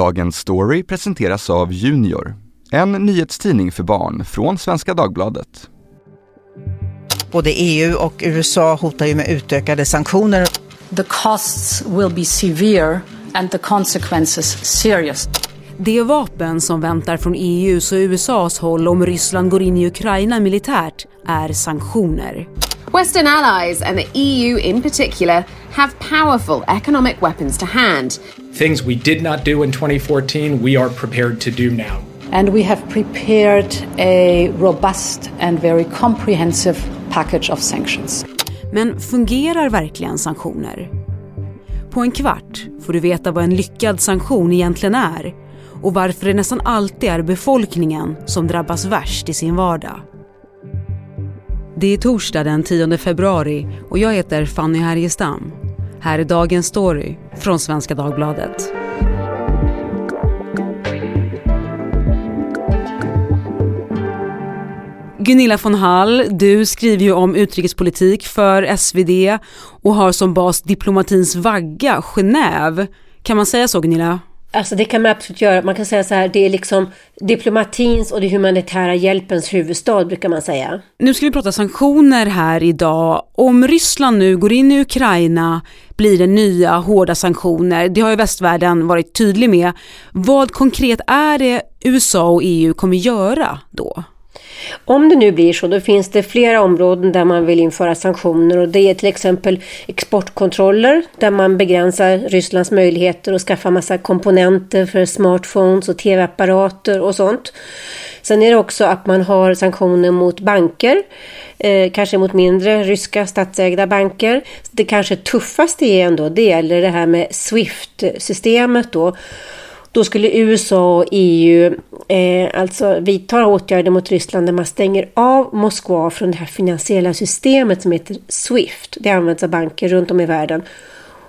Dagens story presenteras av Junior, en nyhetstidning för barn från Svenska Dagbladet. Både EU och USA hotar ju med utökade sanktioner. The costs will be severe and the consequences serious. Det vapen som väntar från EUs och USAs håll om Ryssland går in i Ukraina militärt är sanktioner. Western allies and the EU in particular have powerful economic weapons to hand. Things we did not do in 2014, we are prepared to do now. And we have prepared a robust and very comprehensive package of sanctions. Men fungerar verkligen sanktioner? På en kvart får du veta vad en lyckad sanktion egentligen är och varför det nästan alltid är befolkningen som drabbas värst i sin vardag. Det är torsdag den 10 februari och jag heter Fanny Härgestam. Här är dagens story från Svenska Dagbladet. Gunilla von Hall, du skriver ju om utrikespolitik för SvD och har som bas diplomatins vagga, Genève. Kan man säga så Gunilla? Alltså det kan man absolut göra. Man kan säga så här, det är liksom diplomatins och det humanitära hjälpens huvudstad brukar man säga. Nu ska vi prata sanktioner här idag. Om Ryssland nu går in i Ukraina blir det nya hårda sanktioner. Det har ju västvärlden varit tydlig med. Vad konkret är det USA och EU kommer göra då? Om det nu blir så, då finns det flera områden där man vill införa sanktioner och det är till exempel exportkontroller där man begränsar Rysslands möjligheter att skaffa massa komponenter för smartphones och tv-apparater och sånt. Sen är det också att man har sanktioner mot banker, eh, kanske mot mindre ryska statsägda banker. Det kanske tuffaste är ändå, det gäller det här med Swift-systemet då då skulle USA och EU eh, alltså vidta åtgärder mot Ryssland där man stänger av Moskva från det här finansiella systemet som heter Swift. Det används av banker runt om i världen.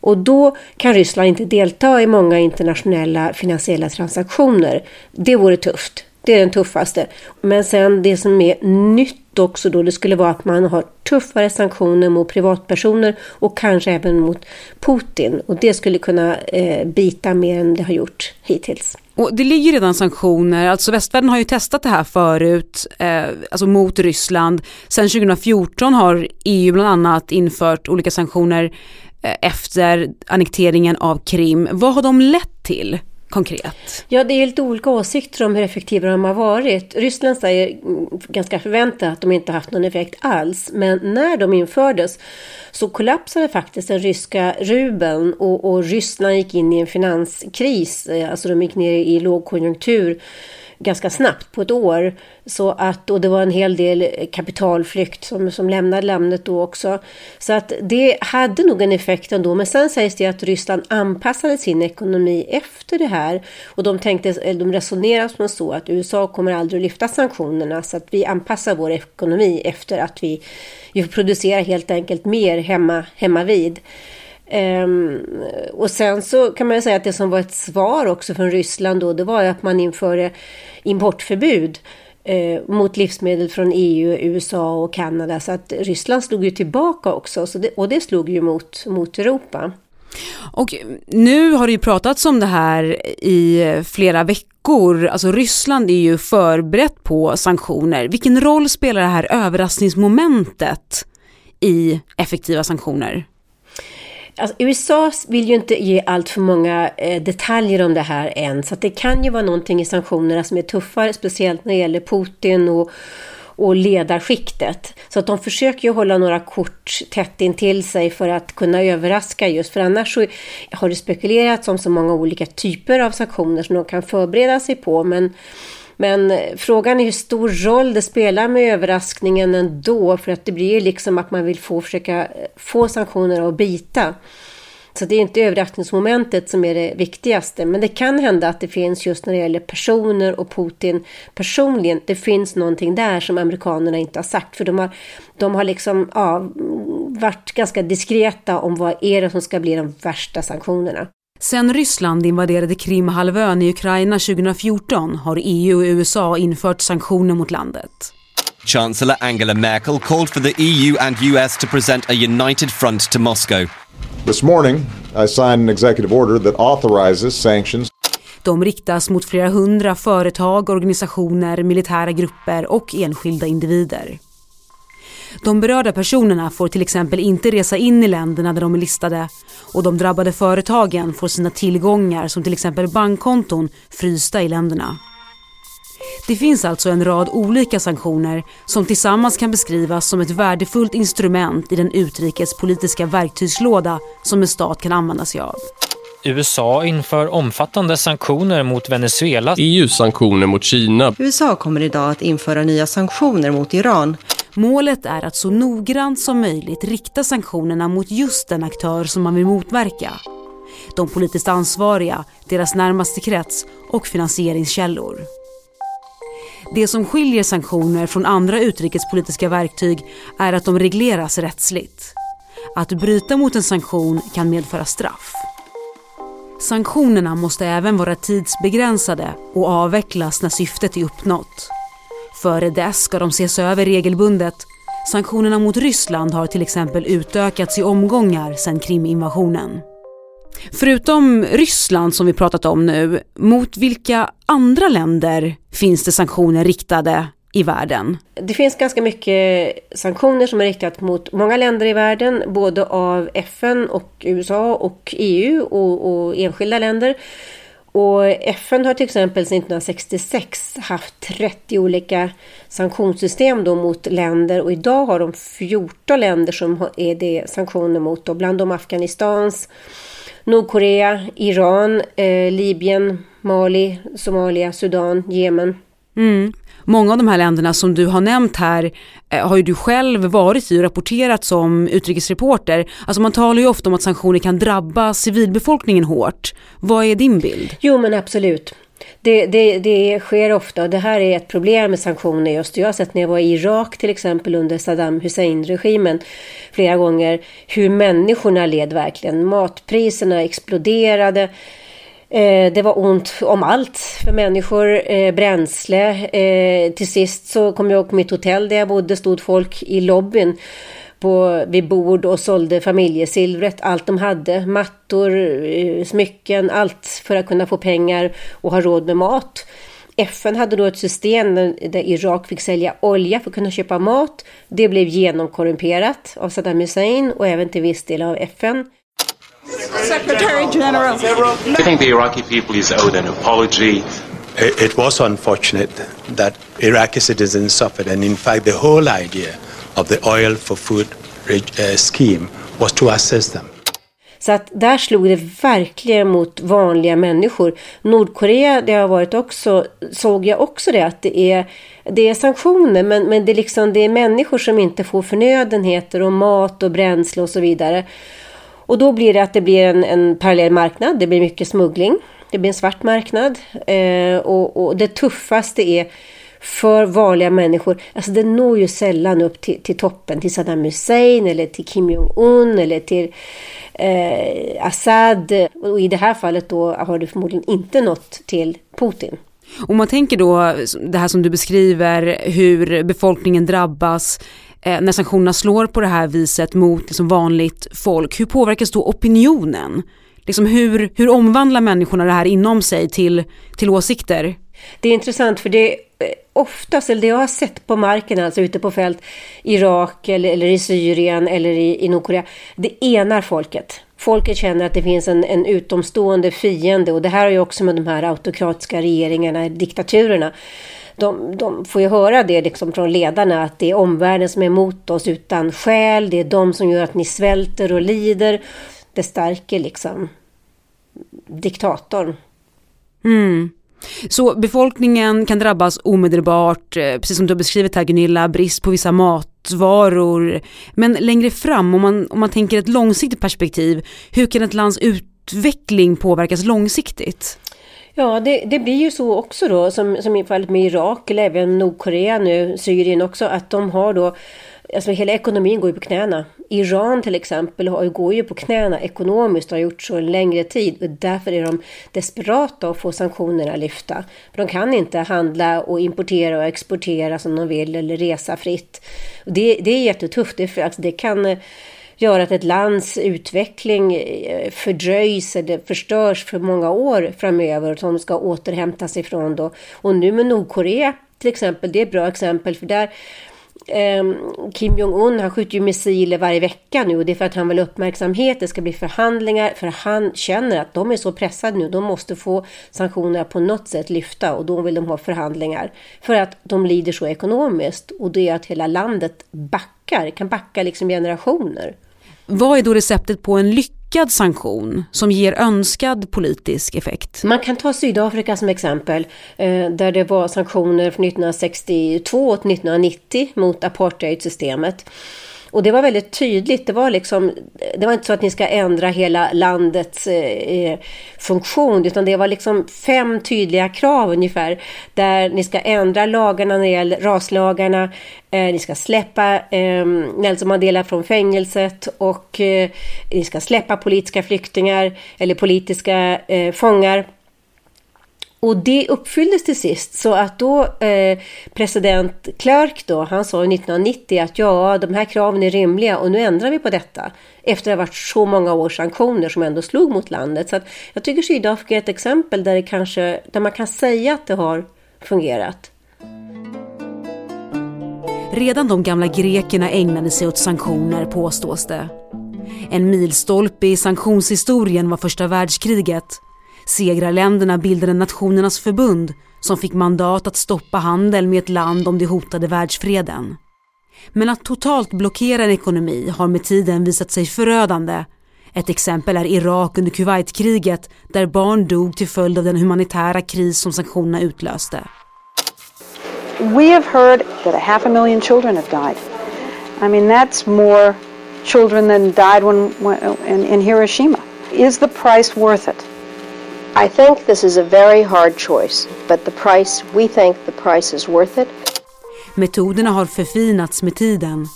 Och då kan Ryssland inte delta i många internationella finansiella transaktioner. Det vore tufft. Det är den tuffaste. Men sen det som är nytt också då, det skulle vara att man har tuffare sanktioner mot privatpersoner och kanske även mot Putin. Och det skulle kunna eh, bita mer än det har gjort hittills. Och det ligger redan sanktioner, alltså västvärlden har ju testat det här förut, eh, alltså mot Ryssland. Sen 2014 har EU bland annat infört olika sanktioner eh, efter annekteringen av Krim. Vad har de lett till? Konkret? Ja, det är lite olika åsikter om hur effektiva de har varit. Ryssland säger ganska förväntat att de inte haft någon effekt alls. Men när de infördes så kollapsade faktiskt den ryska rubeln och, och Ryssland gick in i en finanskris. Eh, alltså de gick ner i lågkonjunktur ganska snabbt på ett år. Så att, och det var en hel del kapitalflykt som, som lämnade landet då också. Så att det hade nog en effekt ändå. Men sen sägs det att Ryssland anpassade sin ekonomi efter det här. Och de, tänkte, de resonerade som så att USA kommer aldrig att lyfta sanktionerna. Så att vi anpassar vår ekonomi efter att vi, vi producerar helt enkelt mer hemma, hemma vid. Um, och sen så kan man säga att det som var ett svar också från Ryssland då, det var att man införde importförbud eh, mot livsmedel från EU, USA och Kanada. Så att Ryssland slog ju tillbaka också så det, och det slog ju mot, mot Europa. Och nu har det ju pratats om det här i flera veckor. Alltså Ryssland är ju förberett på sanktioner. Vilken roll spelar det här överraskningsmomentet i effektiva sanktioner? Alltså, USA vill ju inte ge allt för många eh, detaljer om det här än, så det kan ju vara någonting i sanktionerna som är tuffare, speciellt när det gäller Putin och, och ledarskiktet. Så att de försöker ju hålla några kort tätt in till sig för att kunna överraska just, för annars så har det spekulerats om så många olika typer av sanktioner som de kan förbereda sig på, men men frågan är hur stor roll det spelar med överraskningen ändå, för att det blir ju liksom att man vill få, försöka eh, få sanktionerna att bita. Så det är inte överraskningsmomentet som är det viktigaste. Men det kan hända att det finns just när det gäller personer och Putin personligen. Det finns någonting där som amerikanerna inte har sagt. För de har, de har liksom ja, varit ganska diskreta om vad är det som ska bli de värsta sanktionerna. Sen Ryssland invaderade Krimhalvön i Ukraina 2014 har EU och USA infört sanktioner mot landet. Chancellor Angela Merkel called for the EU and US to present a united front to Moscow. This morning, I signed an executive order that authorizes sanctions De riktas mot flera hundra företag, organisationer, militära grupper och enskilda individer. De berörda personerna får till exempel inte resa in i länderna där de är listade och de drabbade företagen får sina tillgångar som till exempel bankkonton frysta i länderna. Det finns alltså en rad olika sanktioner som tillsammans kan beskrivas som ett värdefullt instrument i den utrikespolitiska verktygslåda som en stat kan använda sig av. USA inför omfattande sanktioner mot Venezuela. EU-sanktioner mot Kina. USA kommer idag att införa nya sanktioner mot Iran. Målet är att så noggrant som möjligt rikta sanktionerna mot just den aktör som man vill motverka. De politiskt ansvariga, deras närmaste krets och finansieringskällor. Det som skiljer sanktioner från andra utrikespolitiska verktyg är att de regleras rättsligt. Att bryta mot en sanktion kan medföra straff. Sanktionerna måste även vara tidsbegränsade och avvecklas när syftet är uppnått. Före dess ska de ses över regelbundet. Sanktionerna mot Ryssland har till exempel utökats i omgångar sedan Kriminvasionen. Förutom Ryssland som vi pratat om nu, mot vilka andra länder finns det sanktioner riktade i världen? Det finns ganska mycket sanktioner som är riktat mot många länder i världen, både av FN och USA och EU och, och enskilda länder. Och FN har till exempel sedan 1966 haft 30 olika sanktionssystem då mot länder och idag har de 14 länder som är det sanktioner mot. Då, bland dem Afghanistans, Nordkorea, Iran, eh, Libyen, Mali, Somalia, Sudan, Jemen. Mm. Många av de här länderna som du har nämnt här eh, har ju du själv varit i och rapporterat som utrikesreporter. Alltså man talar ju ofta om att sanktioner kan drabba civilbefolkningen hårt. Vad är din bild? Jo men absolut. Det, det, det sker ofta och det här är ett problem med sanktioner just. Jag har sett när jag var i Irak till exempel under Saddam Hussein-regimen flera gånger hur människorna led verkligen. Matpriserna exploderade. Eh, det var ont om allt för människor, eh, bränsle. Eh, till sist så kom jag ihåg på mitt hotell där jag bodde stod folk i lobbyn på, vid bord och sålde familjesilvret, allt de hade. Mattor, eh, smycken, allt för att kunna få pengar och ha råd med mat. FN hade då ett system där Irak fick sälja olja för att kunna köpa mat. Det blev genomkorrumperat av Saddam Hussein och även till viss del av FN. Secretary General. I think the Iraqi people is owed an apology. It was unfortunate that Iraqi citizens suffered, and in fact, the whole idea of the oil for food uh, scheme was to assess them. Så att där slog det verkligen mot vanliga människor. Nordkorea, det har varit också, såg jag också det, att det är, det är sanktioner, men, men det, är liksom, det är människor som inte får förnödenheter och mat och bränsle och så vidare. Och då blir det att det blir en, en parallell marknad, det blir mycket smuggling, det blir en svart marknad. Eh, och, och det tuffaste är för vanliga människor. Alltså det når ju sällan upp till, till toppen, till Saddam Hussein eller till Kim Jong-Un eller till eh, Assad. Och i det här fallet då har det förmodligen inte nått till Putin. Om man tänker då det här som du beskriver, hur befolkningen drabbas eh, när sanktionerna slår på det här viset mot liksom vanligt folk, hur påverkas då opinionen? Liksom hur, hur omvandlar människorna det här inom sig till, till åsikter? Det är intressant för det eh, oftast, eller det jag har sett på marken, alltså ute på fält, Irak eller, eller i Syrien eller i, i Nordkorea, det enar folket. Folket känner att det finns en, en utomstående fiende och det här har ju också med de här autokratiska regeringarna, diktaturerna. De, de, får ju höra det liksom från ledarna att det är omvärlden som är emot oss utan skäl. Det är de som gör att ni svälter och lider. Det stärker liksom diktatorn. Mm. Så befolkningen kan drabbas omedelbart, eh, precis som du har beskrivit här Gunilla, brist på vissa matvaror. Men längre fram, om man, om man tänker ett långsiktigt perspektiv, hur kan ett lands utveckling påverkas långsiktigt? Ja, det, det, blir ju så också då, som, som i fallet med Irak eller även Nordkorea nu, Syrien också, att de har då Alltså hela ekonomin går ju på knäna. Iran till exempel går ju på knäna ekonomiskt och har gjort så en längre tid. Och därför är de desperata att få sanktionerna lyfta. För de kan inte handla och importera och exportera som de vill eller resa fritt. Och det, det är jättetufft. Det, alltså det kan gör att ett lands utveckling eh, fördröjs eller förstörs för många år framöver som ska återhämtas ifrån då. Och nu med Nordkorea till exempel, det är ett bra exempel för där ehm, Kim Jong-Un han skjuter ju missiler varje vecka nu och det är för att han vill ha uppmärksamhet, det ska bli förhandlingar för han känner att de är så pressade nu, de måste få sanktionerna på något sätt lyfta och då vill de ha förhandlingar för att de lider så ekonomiskt och det är att hela landet backar, kan backa liksom generationer. Vad är då receptet på en lyckad sanktion som ger önskad politisk effekt? Man kan ta Sydafrika som exempel, eh, där det var sanktioner från 1962 till 1990 mot apartheidsystemet. Och det var väldigt tydligt. Det var, liksom, det var inte så att ni ska ändra hela landets eh, eh, funktion, utan det var liksom fem tydliga krav ungefär. Där ni ska ändra lagarna när det gäller raslagarna, eh, ni ska släppa eh, Nelson Mandela från fängelset och eh, ni ska släppa politiska flyktingar eller politiska eh, fångar. Och det uppfylldes till sist så att då eh, president Clark då, han sa 1990 att ja, de här kraven är rimliga och nu ändrar vi på detta. Efter att det har varit så många års sanktioner som ändå slog mot landet. Så att jag tycker Sydafrika är ett exempel där, det kanske, där man kan säga att det har fungerat. Redan de gamla grekerna ägnade sig åt sanktioner påstås det. En milstolpe i sanktionshistorien var första världskriget Segrarländerna bildade Nationernas förbund som fick mandat att stoppa handel med ett land om det hotade världsfreden. Men att totalt blockera en ekonomi har med tiden visat sig förödande. Ett exempel är Irak under Kuwaitkriget där barn dog till följd av den humanitära kris som sanktionerna utlöste. We have heard that a half a million children have died. I mean that's more children than died when, when in, Hiroshima. Is the price worth it? I think this is a very hard choice, but the price, we think the price is worth it. Metoderna har förfinats med tiden.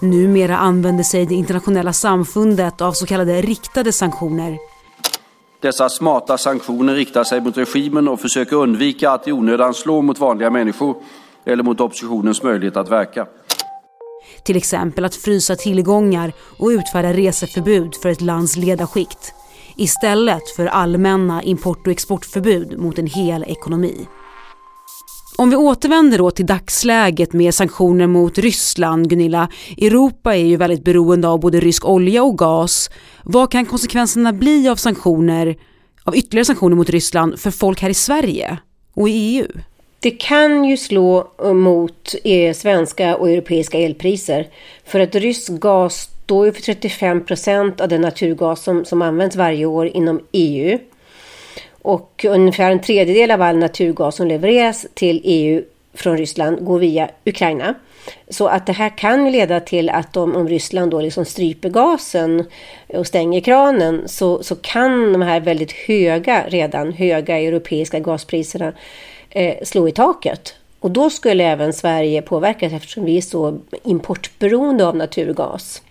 Numera använder sig det internationella samfundet av så kallade riktade sanktioner. Dessa smarta sanktioner riktar sig mot regimen och försöker undvika att i onödan slå mot vanliga människor eller mot oppositionens möjlighet att verka. Till exempel att frysa tillgångar och utfärda reseförbud för ett lands ledarskikt istället för allmänna import och exportförbud mot en hel ekonomi. Om vi återvänder då till dagsläget med sanktioner mot Ryssland, Gunilla. Europa är ju väldigt beroende av både rysk olja och gas. Vad kan konsekvenserna bli av sanktioner, av ytterligare sanktioner mot Ryssland för folk här i Sverige och i EU? Det kan ju slå eh, mot eh, svenska och europeiska elpriser. För att rysk gas står ju för 35 procent av den naturgas som, som används varje år inom EU. Och ungefär en tredjedel av all naturgas som levereras till EU från Ryssland går via Ukraina. Så att det här kan leda till att om, om Ryssland då liksom stryper gasen och stänger kranen så, så kan de här väldigt höga, redan höga europeiska gaspriserna eh, slå i taket. Och då skulle även Sverige påverkas eftersom vi är så importberoende av naturgas.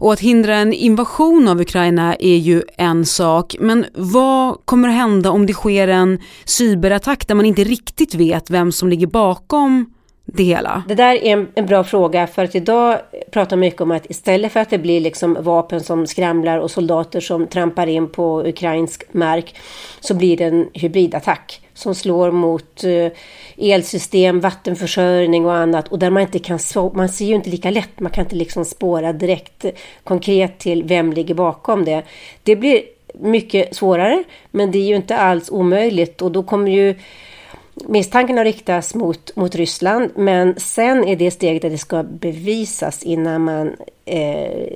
Och att hindra en invasion av Ukraina är ju en sak, men vad kommer att hända om det sker en cyberattack där man inte riktigt vet vem som ligger bakom det hela? Det där är en, en, bra fråga för att idag pratar mycket om att istället för att det blir liksom vapen som skramlar och soldater som trampar in på ukrainsk mark så blir det en hybridattack som slår mot eh, elsystem, vattenförsörjning och annat och där man inte kan, man ser ju inte lika lätt, man kan inte liksom spåra direkt konkret till vem ligger bakom det. Det blir mycket svårare, men det är ju inte alls omöjligt och då kommer ju misstankarna riktas mot, mot Ryssland, men sen är det steget att det ska bevisas innan man eh,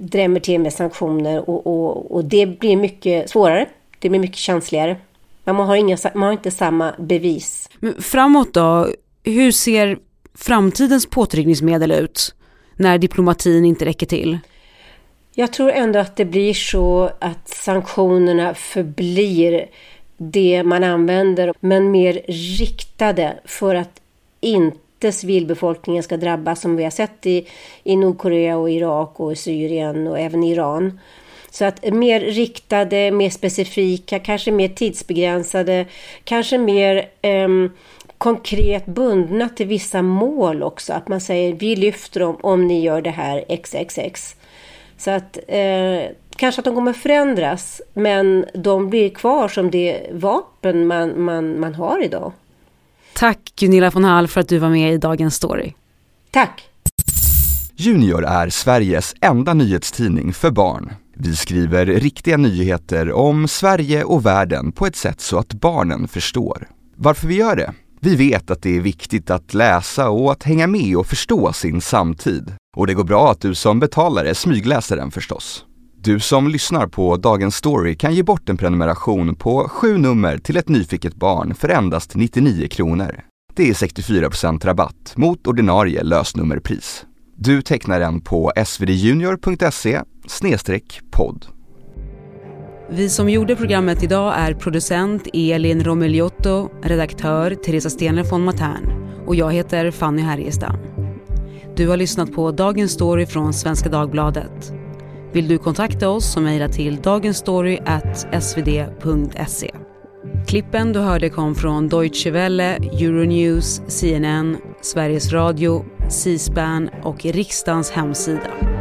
drämmer till med sanktioner och, och, och det blir mycket svårare. Det blir mycket känsligare. Man har, inga, man har inte samma bevis. Men framåt då, hur ser framtidens påtryckningsmedel ut när diplomatin inte räcker till? Jag tror ändå att det blir så att sanktionerna förblir det man använder, men mer riktade för att inte civilbefolkningen ska drabbas som vi har sett i, i Nordkorea och Irak och Syrien och även Iran. Så att mer riktade, mer specifika, kanske mer tidsbegränsade, kanske mer eh, konkret bundna till vissa mål också. Att man säger vi lyfter dem om ni gör det här XXX. Så att eh, kanske att de kommer förändras men de blir kvar som det vapen man, man, man har idag. Tack Gunilla von Hall för att du var med i Dagens Story. Tack! Junior är Sveriges enda nyhetstidning för barn. Vi skriver riktiga nyheter om Sverige och världen på ett sätt så att barnen förstår. Varför vi gör det? Vi vet att det är viktigt att läsa och att hänga med och förstå sin samtid. Och det går bra att du som betalare smygläser den förstås. Du som lyssnar på Dagens Story kan ge bort en prenumeration på sju nummer till ett nyfiket barn för endast 99 kronor. Det är 64% rabatt mot ordinarie lösnummerpris. Du tecknar den på svdjunior.se podd. Vi som gjorde programmet idag är producent Elin Romeliotto, redaktör Teresa Stenler von Matern och jag heter Fanny Härgestam. Du har lyssnat på Dagens Story från Svenska Dagbladet. Vill du kontakta oss så mejla till dagensstory.svd.se. Klippen du hörde kom från Deutsche Welle, Euronews, CNN, Sveriges Radio, C-SPAN och riksdagens hemsida.